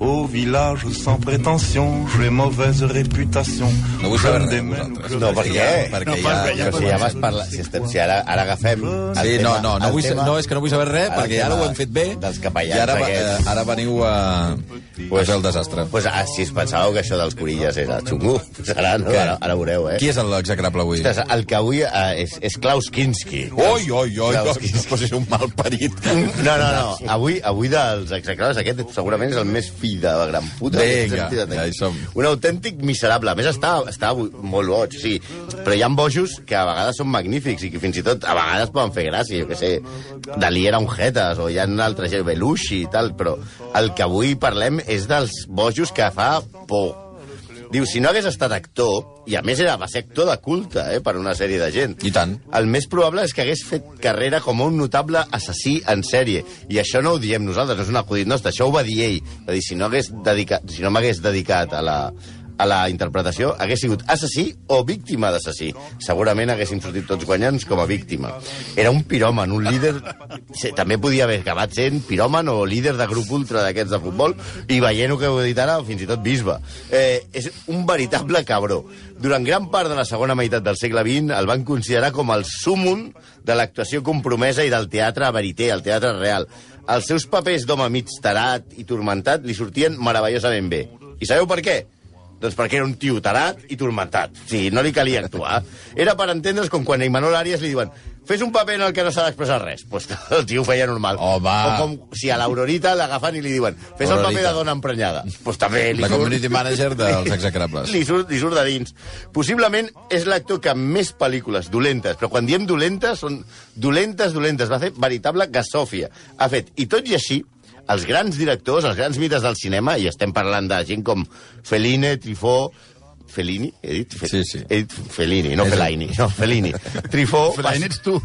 Au village sans prétention, j'ai mauvaise réputation. No vull saber res, vosaltres. No, per què? Perquè no, ja- perquè si ja vas parlar... Si, estem, si ara, ara agafem... el Sí, tema, no, no, no, el vull, tema, no, és que no vull saber res, perquè ara ho hem fet bé, Dels capellans i ara, eh, aquests. ara veniu a, a fer el desastre. Pues, ah, si es pensàveu que això dels corilles era xungo, pues ara, no, Què? ara, ara veureu, eh? Qui és l'execrable avui? Ostres, el que avui eh, és, és Klaus Kinski. Oi, oi, oi, Klaus oi, no posis un mal parit. No, no, no. Avui, avui dels execrables, aquest segurament és el més fill de la gran puta. Vinga, ja hi som. Un autèntic miserable. A més, està, està molt boig, sí. Però hi ha bojos que a vegades són magnífics i que fins i tot a vegades poden fer gràcia. Jo què sé, Dalí era un jetes o hi ha altres gent, Belushi i tal, però el que avui parlem és dels bojos que fa por. Diu, si no hagués estat actor, i a més era, va ser actor de culte, eh, per una sèrie de gent. I tant. El més probable és que hagués fet carrera com un notable assassí en sèrie. I això no ho diem nosaltres, no és un acudit nostre, això ho va dir ell. Va dir, si no hagués dedicat, si no m'hagués dedicat a la, a la interpretació, hagués sigut assassí o víctima d'assassí. Segurament haguéssim sortit tots guanyants com a víctima. Era un piròman, un líder... També podia haver acabat sent piròman o líder de grup ultra d'aquests de futbol i veient que heu dit ara, fins i tot bisbe. Eh, és un veritable cabró. Durant gran part de la segona meitat del segle XX el van considerar com el súmum de l'actuació compromesa i del teatre verité, el teatre real. Els seus papers d'home mig tarat i turmentat li sortien meravellosament bé. I sabeu per què? Doncs perquè era un tio tarat i turmentat. Sí, no li calia actuar. Era per entendre's com quan a Imanol Arias li diuen fes un paper en el que no s'ha d'expressar res. Pues el tio ho feia normal. Home. O com si a l'Aurorita l'agafen i li diuen fes el paper Aurorita. de dona emprenyada. Pues també li La surt, community manager dels execrables. li surt, li surt de dins. Possiblement és l'actor que amb més pel·lícules dolentes, però quan diem dolentes, són dolentes, dolentes. Va fer veritable gasòfia. Ha fet, i tot i així, els grans directors, els grans mites del cinema, i estem parlant de gent com Fellini, Trifó, Fellini? He dit? Fe Sí, sí. He dit Fellini, no Fellaini. No, Fellini. Trifó, Fellaini ets tu.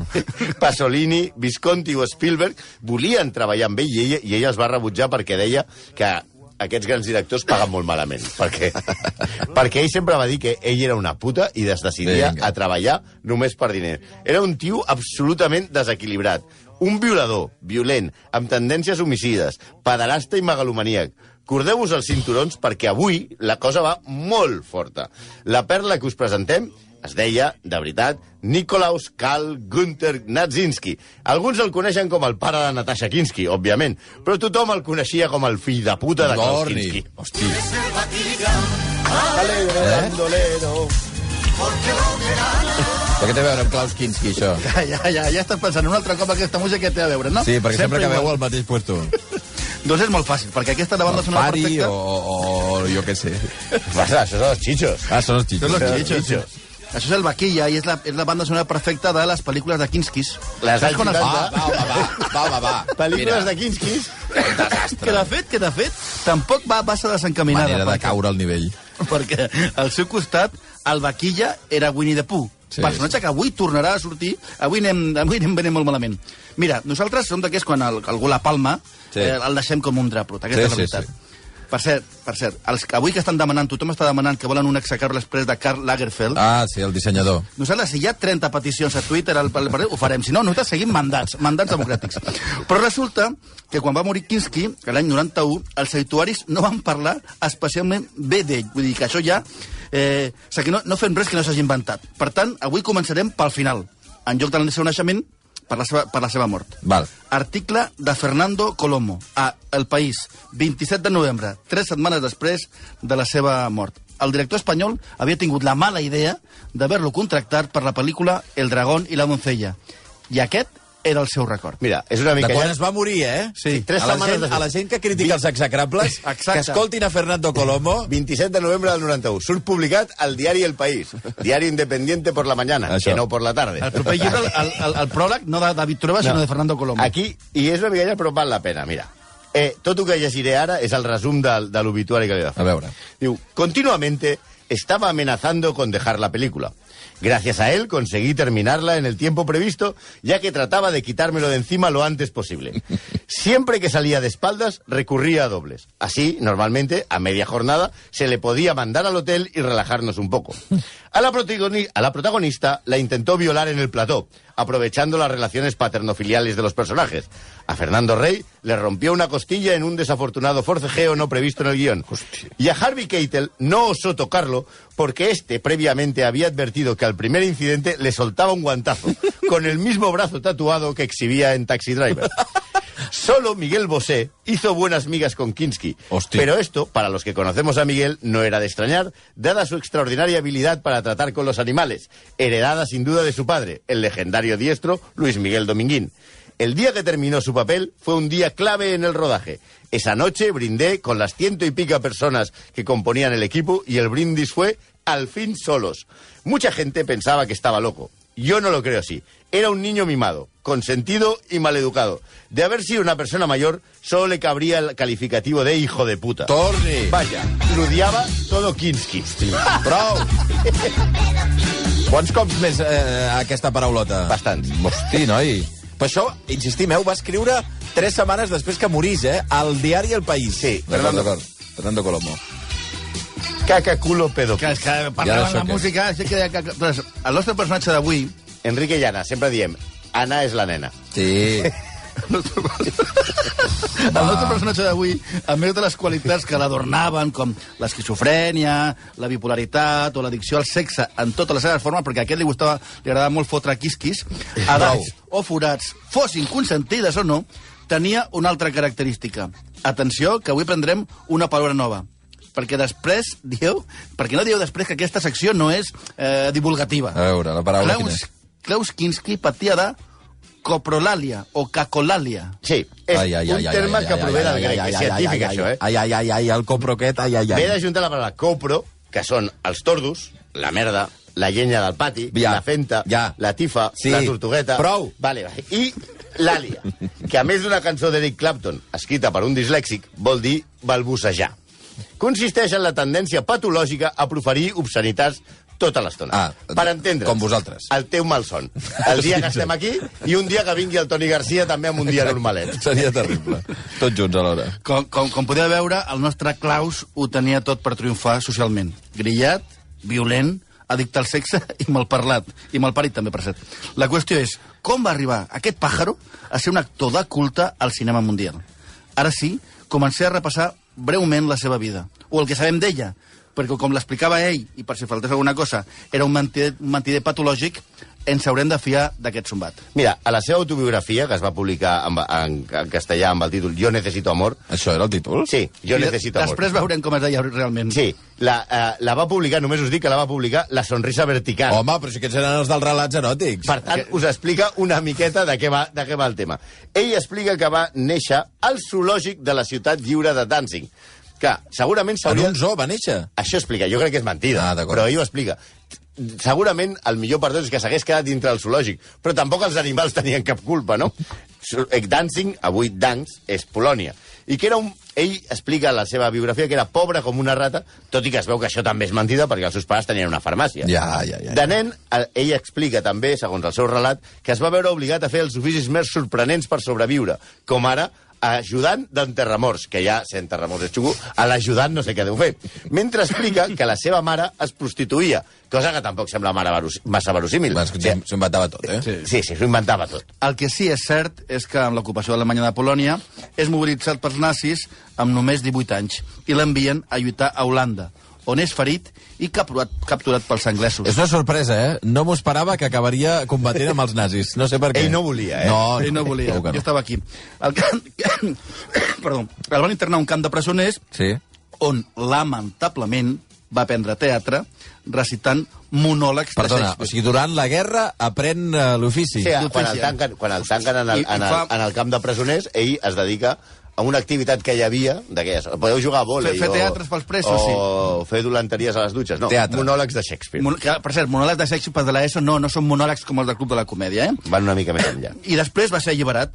Pasolini, Visconti o Spielberg volien treballar amb ell i ell, i ell els va rebutjar perquè deia que aquests grans directors paguen molt malament. Perquè, perquè ell sempre va dir que ell era una puta i es decidia Vinga. a treballar només per diner. Era un tio absolutament desequilibrat. Un violador, violent, amb tendències homicides, pederasta i megalomaníac. Cordeu-vos els cinturons perquè avui la cosa va molt forta. La perla que us presentem es deia, de veritat, Nikolaus Karl Günther Nadzinski. Alguns el coneixen com el pare de Natasha Kinski, òbviament, però tothom el coneixia com el fill de puta de Klaus Dorni. Kinski. Hosti. Alegre, Eh? Però què té a veure amb Klaus Kinski, això? Ja, ja, ja, ja estàs pensant un altre cop aquesta música que té a veure, no? Sí, perquè sempre, que igual. veu al mateix puesto. Doncs és molt fàcil, perquè aquesta la banda sonora Pari perfecta... o, o, o jo què sé. Passa, això són els xitxos. Ah, són els Són xitxos. Però chichos. chichos. Això és el Vaquilla i és la, és la banda sonora perfecta de les pel·lícules de Kinskis. Les Saps quan es- anys Va, va, va, va, va, va, va. Pel·lícules Mira, de Kinskis. Que de fet, que de fet, tampoc va massa desencaminada. Manera de perquè- caure al nivell. perquè al seu costat el Vaquilla era Winnie the Pooh. Sí, Sí, personatge sí. que avui tornarà a sortir. Avui anem, avui anem, anem molt malament. Mira, nosaltres som d'aquests quan el, algú la palma, Sí. sí. eh, el deixem com un drapot. Aquesta Sí, és la sí, veritat. sí. Per cert, per cert, els, que avui que estan demanant, tothom està demanant que volen un execar després de Karl Lagerfeld. Ah, sí, el dissenyador. Nosaltres, si hi ha 30 peticions a Twitter, al, al, al, ho farem. Si no, nosaltres seguim mandats, mandats democràtics. Però resulta que quan va morir Kinski, l'any 91, els habituaris no van parlar especialment bé d'ell. Vull dir que això ja... Eh, o sigui, no, no fem res que no s'hagi inventat. Per tant, avui començarem pel final. En lloc del seu naixement, per la seva, per la seva mort. Val. Article de Fernando Colomo a El País, 27 de novembre, tres setmanes després de la seva mort. El director espanyol havia tingut la mala idea d'haver-lo contractat per la pel·lícula El dragón i la doncella. I aquest era el seu record. Mira, és una De mica... quan ja- es va morir, eh? Sí, tres a la, setmanes gent, després. a la gent que critica els execrables, Exacte. que escoltin a Fernando Colomo... 27 de novembre del 91. Surt publicat al diari El País. Diario independiente por la mañana, Això. que no por la tarde. El proper llibre, el, el, el pròleg, no de David Trueba, no. sinó de Fernando Colomo. Aquí, i és una mica ja, però val la pena, mira. Eh, tot el que llegiré ara és el resum del, de l'obituari que li va fer. A veure. Diu, continuamente estaba amenazando con dejar la película. Gracias a él conseguí terminarla en el tiempo previsto, ya que trataba de quitármelo de encima lo antes posible. Siempre que salía de espaldas, recurría a dobles. Así, normalmente, a media jornada, se le podía mandar al hotel y relajarnos un poco. A la, protagonista la intentó violar en el plató, aprovechando las relaciones paternofiliales de los personajes. A Fernando Rey le rompió una costilla en un desafortunado forcejeo no previsto en el guion. Y a Harvey Keitel no osó tocarlo porque este previamente había advertido que al primer incidente le soltaba un guantazo, con el mismo brazo tatuado que exhibía en Taxi Driver. Solo Miguel Bosé hizo buenas migas con Kinski. Hostia. Pero esto, para los que conocemos a Miguel, no era de extrañar, dada su extraordinaria habilidad para tratar con los animales, heredada sin duda de su padre, el legendario diestro Luis Miguel Dominguín. El día que terminó su papel fue un día clave en el rodaje. Esa noche brindé con las ciento y pica personas que componían el equipo y el brindis fue al fin solos. Mucha gente pensaba que estaba loco. Yo no lo creo así. Era un niño mimado, consentido y maleducado. De haber sido una persona mayor, solo le cabría el calificativo de hijo de puta. Torni. Vaja, l'odiava todo Kinski. Prou! Quants cops més eh, aquesta paraulota? Bastants. Hosti, noi. Per això, insistim, eh, ho va escriure tres setmanes després que morís, eh? Al diari El País. Sí, Fernando-. Fernando Colomo. Caca, culo, pedo. Que, que I parlant ara de música... Sí que, que, que, el nostre personatge d'avui... Enrique Llana, sempre diem, Anna és la nena. Sí. El nostre personatge d'avui, a més de les qualitats que l'adornaven, com l'esquizofrènia, la bipolaritat o l'addicció al sexe en totes les seves formes, perquè a aquest li gustava, li agradava molt fotre quisquis, edats o forats, fossin consentides o no, tenia una altra característica. Atenció, que avui prendrem una paraula nova perquè després dieu... Perquè no dieu després que aquesta secció no és eh, divulgativa. A veure, la paraula quina Klaus, és? Klaus Kinski patia de coprolàlia o cacolàlia. Sí, és un terme que prové del grec, és científic, això, eh? Ai, ai, ai, ai, el coproquet, ai, ai, ai. Ve d'ajuntar la paraula copro, que són els tordos, la merda, la llenya del pati, Ja, la fenta, ja. la tifa, Sí, la tortugueta... prou. Vale, vale. I l'àlia, que a més d'una cançó d'Eric Clapton, escrita per un dislèxic, vol dir balbucejar. Consisteix en la tendència patològica a proferir obscenitats tota l'estona. Ah, per entendre. com vosaltres. El teu malson. El dia que estem aquí i un dia que vingui el Toni Garcia també amb un dia normalet. Seria terrible. Tots junts alhora. Com, com, com podeu veure, el nostre Klaus ho tenia tot per triomfar socialment. Grillat, violent, addicte al sexe i malparlat. I malparit també, per cert. La qüestió és, com va arribar aquest pàjaro a ser un actor de culte al cinema mundial? Ara sí, comencé a repassar breument la seva vida, o el que sabem d'ella, perquè com l'explicava ell, i per si faltés alguna cosa, era un mentider, un mentider patològic, ens haurem de fiar d'aquest sombat. Mira, a la seva autobiografia, que es va publicar en, en, en castellà amb el títol Jo necesito amor, Això era el títol? sí, Jo necesito amor. Després veurem com es deia realment. Sí, la, eh, la va publicar, només us dic que la va publicar La sonrisa vertical. Home, però si aquests eren els dels relats eròtics. Per tant, us explica una miqueta de què, va, de què va el tema. Ell explica que va néixer al zoològic de la ciutat lliure de Danzig, que segurament En s'hauria... un zoo va néixer. Això explica, jo crec que és mentida, Ah, però ell ho explica. Segurament el millor per tots és que s'hagués quedat dintre del zoològic, però tampoc els animals tenien cap culpa, no? Eh, Danzig, avui Danz, és Polònia. I que era un... Ell explica la seva biografia que era pobre com una rata, tot i que es veu que això també és mentida perquè els seus pares tenien una farmàcia. Ja, ja, ja. De nen, ell explica també, segons el seu relat, que es va veure obligat a fer els oficis més sorprenents per sobreviure, com ara ajudant d'enterramorts, que ja, si enterramorts és xungo, a l'ajudant no sé què deu fer. Mentre explica que la seva mare es prostituïa, cosa que tampoc sembla mare verus massa verosímil. És que S'ho inventava tot, eh? Sí. Sí, sí, s'ho inventava tot. El que sí és cert és que amb l'ocupació alemanya de Polònia és mobilitzat pels nazis amb només 18 anys i l'envien a lluitar a Holanda, on és ferit i capturat, capturat pels anglesos. És una sorpresa, eh? No m'ho esperava que acabaria combatent amb els nazis. No sé per què. Ell no volia, eh? No, Ell no volia, que jo estava aquí. El, camp... Perdó. el van internar a un camp de presoners Sí. on, lamentablement, va aprendre teatre recitant monòlegs de Perdona, o Shakespeare. sigui, durant la guerra aprèn uh, l'ofici. Sí, quan el tanquen, quan el tanquen en, el, en, el, en el camp de presoners, ell es dedica a una activitat que hi havia, d'aquelles, podeu jugar a vòlei... Fer- fer o- teatres pels presos, O fer dolenteries a les dutxes, no, Teatre. monòlegs de Shakespeare. Mon... Que, per cert, monòlegs de Shakespeare de l'ESO no, no són monòlegs com els del Club de la Comèdia, eh? Van una mica més enllà. I després va ser alliberat.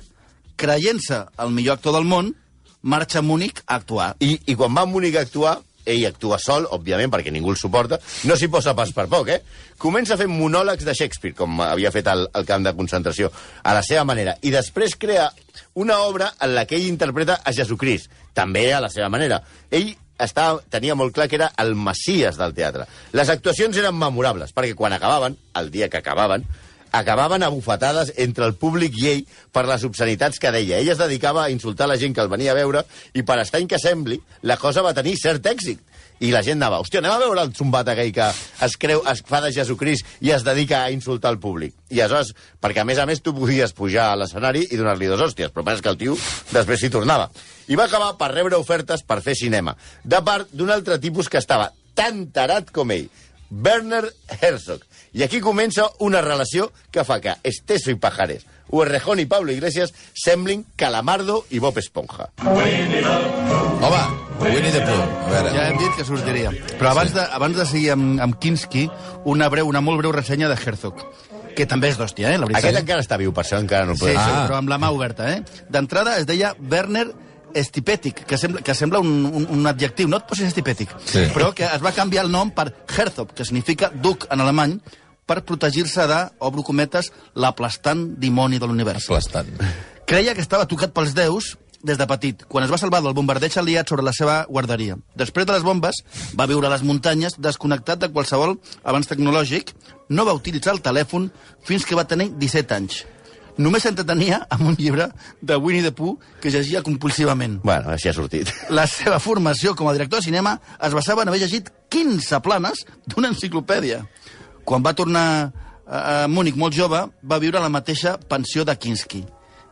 Creient-se el millor actor del món, marxa a Múnich a actuar. I, I quan va a Múnich a actuar, ell actua sol, òbviament, perquè ningú el suporta, no s'hi posa pas per poc, eh? Comença fent monòlegs de Shakespeare, com havia fet al, al camp de concentració, a la seva manera, i després crea una obra en la que ell interpreta a Jesucrist, també a la seva manera. Ell estava, tenia molt clar que era el messies del teatre. Les actuacions eren memorables, perquè quan acabaven, el dia que acabaven, acabaven a bufetades entre el públic i ell per les obscenitats que deia. Ell es dedicava a insultar la gent que el venia a veure i per estrany que sembli, la cosa va tenir cert èxit. I la gent anava, hòstia, anem a veure el zumbat aquell que es creu, es fa de Jesucrist i es dedica a insultar el públic. I aleshores, perquè a més a més tu podies pujar a l'escenari i donar-li dos hòsties, però és que el tio després s'hi tornava. I va acabar per rebre ofertes per fer cinema, de part d'un altre tipus que estava tan tarat com ell, Werner Herzog. I aquí comença una relació que fa que Esteso i Pajares, Uerrejón i Pablo Iglesias semblin Calamardo i Bob Esponja. Home, Winnie the Pooh. A veure. Ja hem dit que sortiria. Però abans de, abans de seguir amb, amb Kinski, una, breu, una molt breu ressenya de Herzog, que també és d'hòstia, eh, la veritat. Aquest encara està viu, per això encara no el Sí, podem sí, fer. Ah. però amb la mà oberta, eh? D'entrada es deia Werner Stipetic, que sembla, que sembla un, un, un adjectiu, no et posis Stipetic, Sí. però que es va canviar el nom per Herzog, que significa duc en alemany, per protegir-se de, obro cometes, l'aplastant dimoni de l'univers. Aplastant. Creia que estava tocat pels déus des de petit, quan es va salvar del bombardeig aliat sobre la seva guarderia. Després de les bombes, va viure a les muntanyes desconnectat de qualsevol avanç tecnològic, no va utilitzar el telèfon fins que va tenir 17 anys. Només s'entretenia amb un llibre de Winnie the Pooh que llegia compulsivament. Bueno, així ha sortit. La seva formació com a director de cinema es basava en haver llegit 15 planes d'una enciclopèdia. Quan va tornar a Múnich molt jove, va viure a la mateixa pensió de Kinski.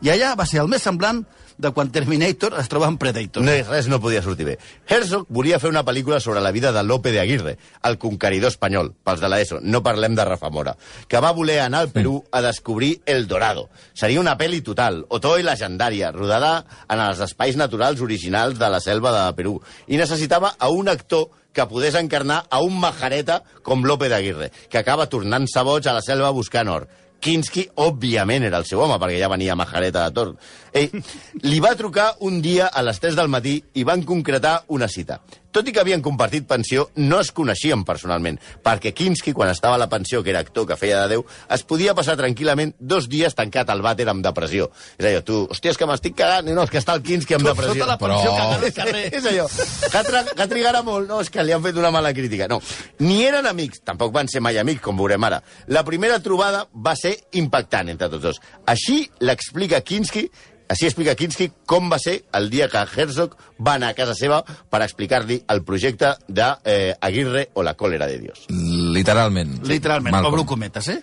I allà va ser el més semblant de quan Terminator es troba en Predator. No, res no podia sortir bé. Herzog volia fer una pel·lícula sobre la vida de Lope de Aguirre, el conqueridor espanyol, pels de l'ESO, no parlem de Rafa Mora, que va voler anar al Perú a descobrir El Dorado. Seria una pel·li total, otó i legendària, rodada en els espais naturals originals de la selva de Perú, i necessitava a un actor que podés encarnar a un majareta com Lope Aguirre, que acaba tornant-se boig a la selva buscant or. Kinski, òbviament, era el seu home, perquè ja venia majareta de torn. Ell li va trucar un dia a les 3 del matí i van concretar una cita. Tot i que havien compartit pensió, no es coneixien personalment, perquè Kinski, quan estava a la pensió, que era actor que feia de Déu, es podia passar tranquil·lament dos dies tancat al vàter amb depressió. És allò, tu, hòstia, és que m'estic cagant, no, és que està el Kinski amb depressió. Sota la pensió Però- al carrer. És allò, que, tra que trigarà molt, no, és que li han fet una mala crítica. No, ni eren amics, tampoc van ser mai amics, com veurem ara. La primera trobada va ser impactant entre tots dos. Així l'explica Kinski, així explica Kinski com va ser el dia que Herzog va anar a casa seva per explicar-li el projecte de eh, Aguirre o la còlera de Dios. Literalment. Literalment, Malcolm. obro cometes, eh?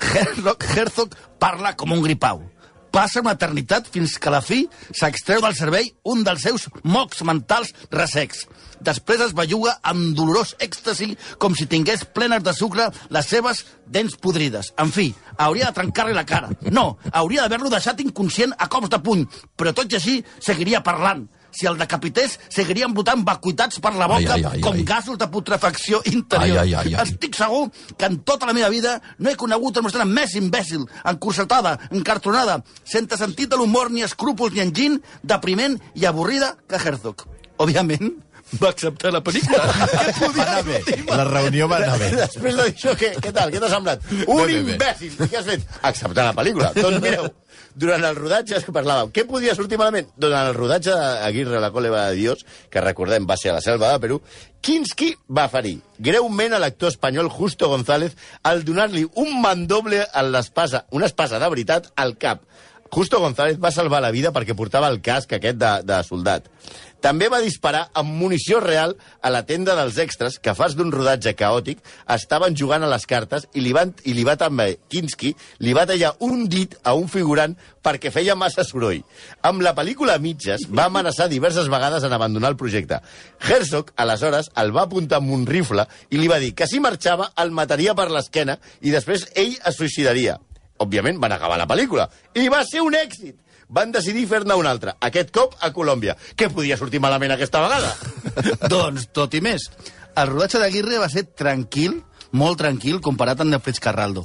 Herzog, Herzog parla com un gripau. Passa una eternitat fins que la fi s'extreu del cervell un dels seus mocs mentals ressecs. Després es belluga amb dolorós èxtasi com si tingués plenes de sucre les seves dents podrides. En fi, hauria de trencar-li la cara. No, hauria d'haver-lo deixat inconscient a cops de puny, però tot i així seguiria parlant. Si el decapités, seguirien brotant vacuïtats per la boca Ai, ai, ai, com ai. gasos de putrefacció interior. Ai, ai, ai, ai. Estic segur que en tota la meva vida no he conegut una persona més imbècil, encorsetada, encartronada, sense sentit de l'humor, ni escrúpols, ni enginy, depriment i avorrida que Herzog. Òbviament, va acceptar la pel·lícula. Què Va podia anar bé. La reunió va anar bé. Després d'això, què, què tal? Què t'ha semblat? Un Bé, bé, bé. imbècil! I què has fet? Acceptar la pel·lícula. Doncs mireu, durant el rodatge és que parlàvem. Què podia sortir malament? Durant el rodatge d'Aguirre, la còleva de Dios, que recordem va ser a la selva de Perú, Kinski va ferir greument a l'actor espanyol Justo González al donar-li un mandoble a l'espasa, una espasa de veritat, al cap. Justo González va salvar la vida perquè portava el casc aquest de, de soldat. També va disparar amb munició real a la tenda dels extras que fas d'un rodatge caòtic estaven jugant a les cartes i li, van, i li va també, Kinski, li va tallar un dit a un figurant perquè feia massa soroll. Amb la pel·lícula mitges va amenaçar diverses vegades en abandonar el projecte. Herzog, aleshores, el va apuntar amb un rifle i li va dir que si marxava el mataria per l'esquena i després ell es suïcidaria. Òbviament van acabar la pel·lícula. I va ser un èxit! Van decidir fer-ne un altre, aquest cop a Colòmbia. Què podia sortir malament aquesta vegada? doncs, tot i més. El rodatge d'Aguirre va ser tranquil, molt tranquil comparat amb Netflix Carraldo,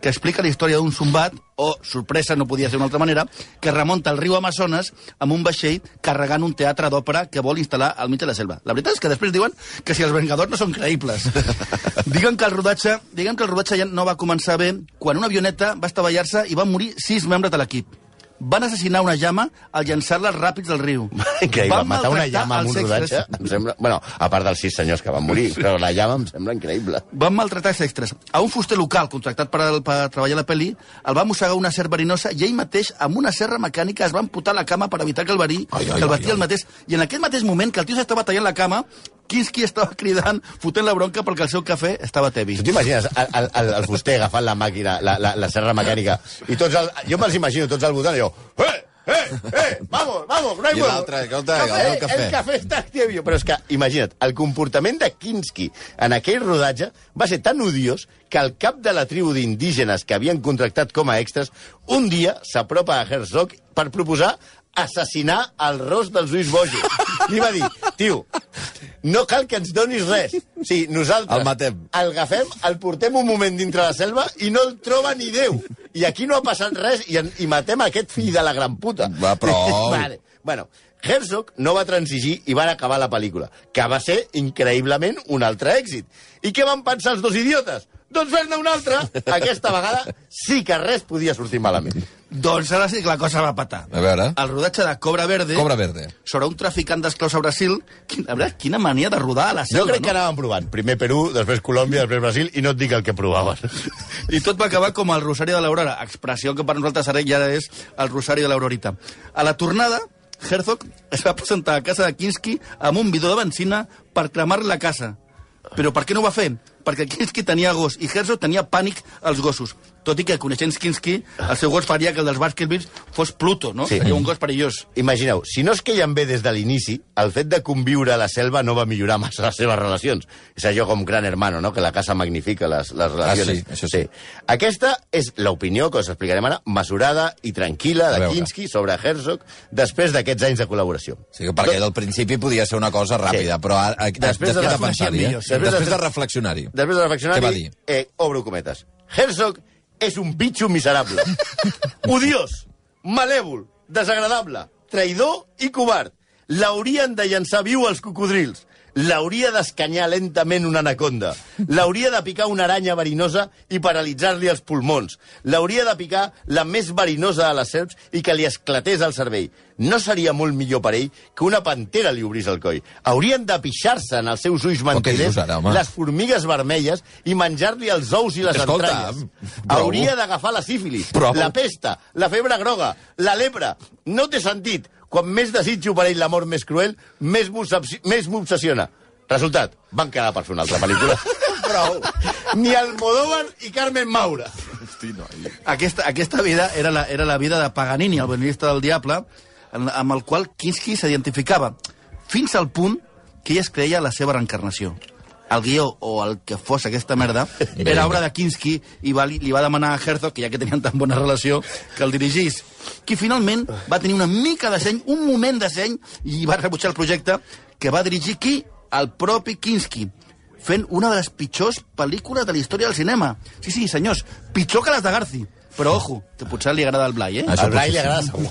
que explica la història d'un sombat, o, sorpresa, no podia ser d'una altra manera, que remunta al riu Amazones amb un vaixell carregant un teatre d'òpera que vol instal·lar al mig de la selva. La veritat és que després diuen que si els Vengadors no són creïbles. Diuen que el rodatge, diguem que el rodatge ja no va començar bé quan una avioneta va estavellar-se i van morir sis membres de l'equip. Van assassinar una llama al llançar-la ràpids del riu. Increïble, Van matar una llama amb un rodatge em sembla... Bueno, a part dels sis senyors que van morir, però la llama em sembla increïble. Van maltratar els extras. A un fuster local contractat per, per treballar la pel·li el va mossegar una serp verinosa i ell mateix, amb una serra mecànica, es va amputar la cama per evitar que el verí, Ai, ai, que el ai, batia ai. el mateix. I en aquest mateix moment que el tio s'estava tallant la cama, Kinski estava cridant, fotent la bronca perquè el seu cafè estava tevi. Tu t'imagines el, el, el, fuster agafant la màquina, la, la, la serra mecànica, i tots el, jo me'ls imagino tots al voltant i jo... Eh, eh, eh, vamos, vamos, no hay I huevo. l'altre, escolta, el cafè. El cafè està tibio. Però és que, imagina't, el comportament de Kinski en aquell rodatge va ser tan odiós que el cap de la tribu d'indígenes que havien contractat com a extras un dia s'apropa a Herzog per proposar assassinar el ros dels ulls bojos. Li va dir, tio, no cal que ens donis res. O sigui, nosaltres El matem. el agafem, el portem un moment dintre la selva i no el troba ni Déu. I aquí no ha passat res i, en, i matem aquest fill de la gran puta. Va, prou. vale. Bueno, Herzog no va transigir i van acabar la pel·lícula, que va ser increïblement un altre èxit. I què van pensar els dos idiotes? Doncs fer-ne una altra. Aquesta vegada sí que res podia sortir malament. Doncs ara sí que la cosa va patar. A veure. El rodatge de Cobra Verde, Cobra Verde. sobre un traficant d'esclaus a Brasil, quina, la veritat, quina mania de rodar a la selva, Jo crec que no? anàvem provant. Primer Perú, després Colòmbia, després Brasil, i no et dic el que provaven. I tot va acabar com el Rosari de l'Aurora, expressió que per nosaltres ara ja és el Rosari de l'Aurorita. A la tornada, Herzog es va presentar a casa de Kinski amb un bidó de benzina per cremar la casa. Però per què no ho va fer? Perquè Kinski tenia gos i Herzog tenia pànic als gossos. Tot i que, coneixent Kinski, el seu gos faria que el dels Baskervilles fos Pluto, no? Sí. Seria un gos perillós. Imagineu, si no es queien bé des de l'inici, el fet de conviure a la selva no va millorar massa les seves relacions. És allò com Gran Hermano, no? que la casa magnifica les, les relacions. sí, això sí. Aquesta és l'opinió, que us explicarem ara, mesurada i tranquil·la A de. Kinski sobre Herzog després d'aquests anys de col·laboració. Sigui, perquè del principi podia ser una cosa ràpida, Sí. però ara, a, Després després, de de, pensar-hi, eh? sí. Després, de reflexionar-hi. Després de reflexionar, Què va dir? Eh, obro cometes. Herzog és un bitxo miserable. Odiós, malèvol, desagradable, traïdor i covard. L'haurien de llançar viu als cocodrils. L'hauria d'escanyar lentament una anaconda. L'hauria de picar una aranya verinosa i paralitzar-li els pulmons. L'hauria de picar la més verinosa de les serps i que li esclatés el cervell. No seria molt millor per ell que una pantera li obrís el coll. Haurien de pixar-se en els seus ulls mentiders dius ara, home? les formigues vermelles i menjar-li els ous i les Escolta, entranyes. prou. Hauria d'agafar la sífilis, Prou. la pesta, la febre groga, la lepra. No té sentit. Quan més desitjo per ell l'amor més cruel, més m'obsessi- més m'obsessiona. Resultat, van quedar per fer una altra pel·lícula. Prou. Ni Almodóvar i Carmen Maura. Aquesta, aquesta vida era la, era la vida de Paganini, el violinista del Diable, amb el qual Kinski s'identificava, fins al punt que ell es creia la seva reencarnació. El guió, o el que fos aquesta merda, era obra de Kinski i va, li, li va demanar a Herzog, que ja que tenien tan bona relació, que el dirigís. Qui finalment va tenir una mica de seny, un moment de seny, i va rebutjar el projecte, que va dirigir qui? El propi Kinski fent una de les pitjors pel·lícules de la història del cinema. Sí, sí, senyors, pitjor que les de Garci. Però, ojo, que potser li agrada el Blai, eh? Això Al Blai li agrada segur.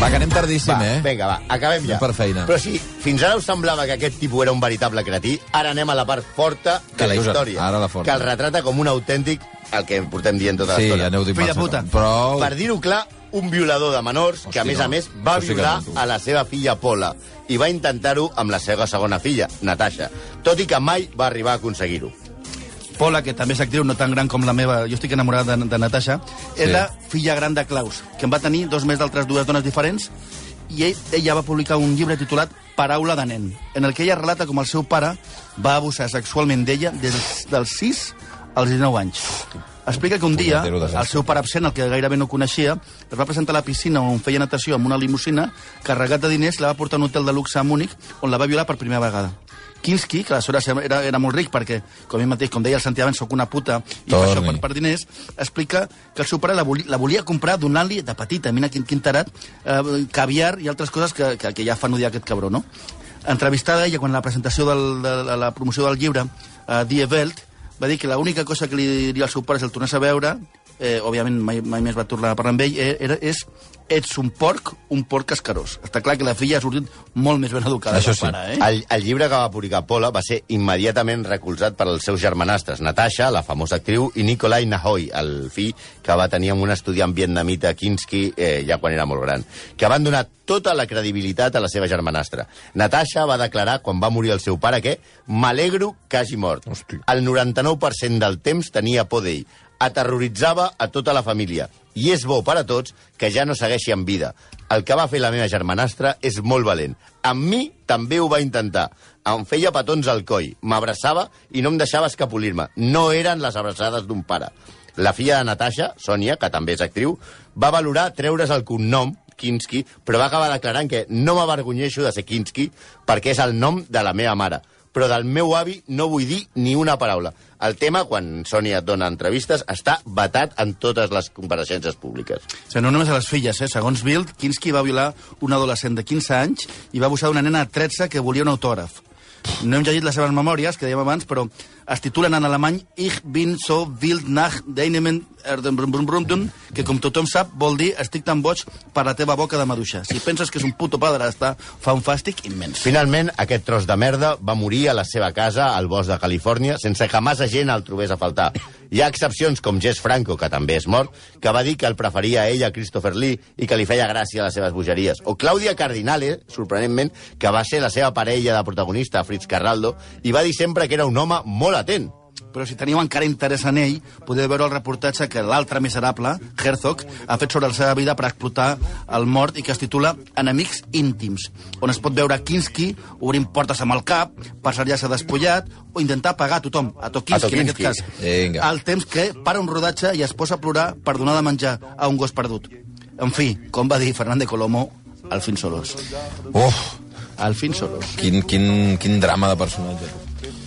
Va, que anem tardíssim, Va, eh? vinga, va, acabem ja. Anem per feina. Però si fins ara us semblava que aquest tipus era un veritable cretí, ara anem a la part forta de la història. Ara la forta. Que el retrata com un autèntic, el que portem dient tota Sí, l'estona. aneu dient massa. puta. Prou. Per dir-ho clar, un violador de menors que, a Hosti, més no. a més, va sí que violar a la seva filla Pola i va intentar-ho amb la seva segona filla, Natasha, tot i que mai va arribar a aconseguir-ho. Pola, que també és actriu no tan gran com la meva, jo estic enamorat de, de Natasha, és Sí. la filla gran de Klaus, que en va tenir dos més d'altres dues dones diferents, i ell, ella va publicar un llibre titulat Paraula de nen, en el que ella relata com el seu pare va abusar sexualment d'ella des dels 6 als 19 anys. Explica que un dia el seu pare absent, el que gairebé no coneixia, es va presentar a la piscina on feia natació amb una limusina, carregat de diners, la va portar a un hotel de luxe a Múnich, on la va violar per primera vegada. Kinski, que aleshores era, era molt ric perquè, com ell mateix, com deia el Santi abans, soc una puta i per això Torni. per, per diners, explica que el seu pare la, volia, la volia comprar donant-li de petita, mira quin, quin tarat, eh, caviar i altres coses que, que, que ja fan odiar aquest cabró, no? Entrevistada ella quan la presentació del, de, de la promoció del llibre, a Die Welt, va dir que l'única cosa que li diria al seu pare si el tornés a veure, eh, òbviament mai, mai més va tornar a parlar amb ell, eh, era, és ets un porc, un porc escarós. Està clar que la filla ha sortit molt més ben educada Això que el sí. pare, eh? El, el llibre que va publicar Pola va ser immediatament recolzat per als seus germanastres, Natasha, la famosa actriu, i Nikolai Nahoy, el fill que va tenir amb un estudiant vietnamita Kinski eh, ja quan era molt gran, que van donar tota la credibilitat a la seva germanastra. Natasha va declarar, quan va morir el seu pare, que m'alegro que hagi mort. Hosti. El 99% del temps tenia por d'ell. Aterroritzava a tota la família. I és bo per a tots que ja no segueixi en vida. El que va fer la meva germanastra és molt valent. Amb mi també ho va intentar. Em feia petons al coll, m'abraçava i no em deixava escapolir-me. No eren les abraçades d'un pare. La filla de Natasha, Sònia, que també és actriu, va valorar treure's el cognom, Kinski, però va acabar declarant que no m'avergonyeixo de ser Kinski perquè és el nom de la meva mare. Però del meu avi no vull dir ni una paraula. El tema, quan Sònia et dona entrevistes, està vetat en totes les compareixences públiques. O sigui, no només a les filles, eh? Segons Bild, Kinski va violar un adolescent de 15 anys i va abusar d'una nena de 13 que volia un autògraf. No hem llegit les seves memòries, que dèiem abans, però es titulen en alemany Ich bin so wild nach deinem Erdenbrunbrunbrun, que com tothom sap vol dir estic tan boig per la teva boca de maduixa. Si penses que és un puto padrasta, fa un fàstic immens. Finalment, aquest tros de merda va morir a la seva casa al bosc de Califòrnia sense que massa gent el trobés a faltar. Hi ha excepcions com Jess Franco, que també és mort, que va dir que el preferia a ell a Christopher Lee i que li feia gràcia les seves bogeries. O Clàudia Cardinale, sorprenentment, que va ser la seva parella de protagonista, Fritz Carraldo, i va dir sempre que era un home molt atent. Però si teniu encara interès en ell, podeu veure el reportatge que l'altre miserable, Herzog, ha fet sobre la seva vida per explotar el mort i que es titula Enemics íntims, on es pot veure Kinski obrint portes amb el cap, passar-se despullat o intentar pagar a tothom, a Tokinski, en aquest cas. Vinga. Al temps que para un rodatge i es posa a plorar per donar de menjar a un gos perdut. En fi, com va dir Fernández Colomo, al fin solos. Uf, Al fin solos. quin, quin, quin drama de personatge.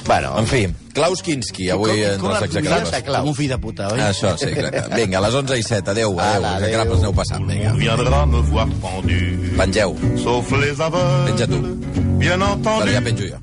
Bueno, En fi, Klaus Kinski, avui Com- entre com. Santa Claus. Com un fill de puta, oi? Això, sí, exacte. Vinga, a les 11 i 7. Adéu, adéu. Ala, Els execrables adéu. aneu passant. Vinga, pengeu. Penja tu. Però ja penjo jo.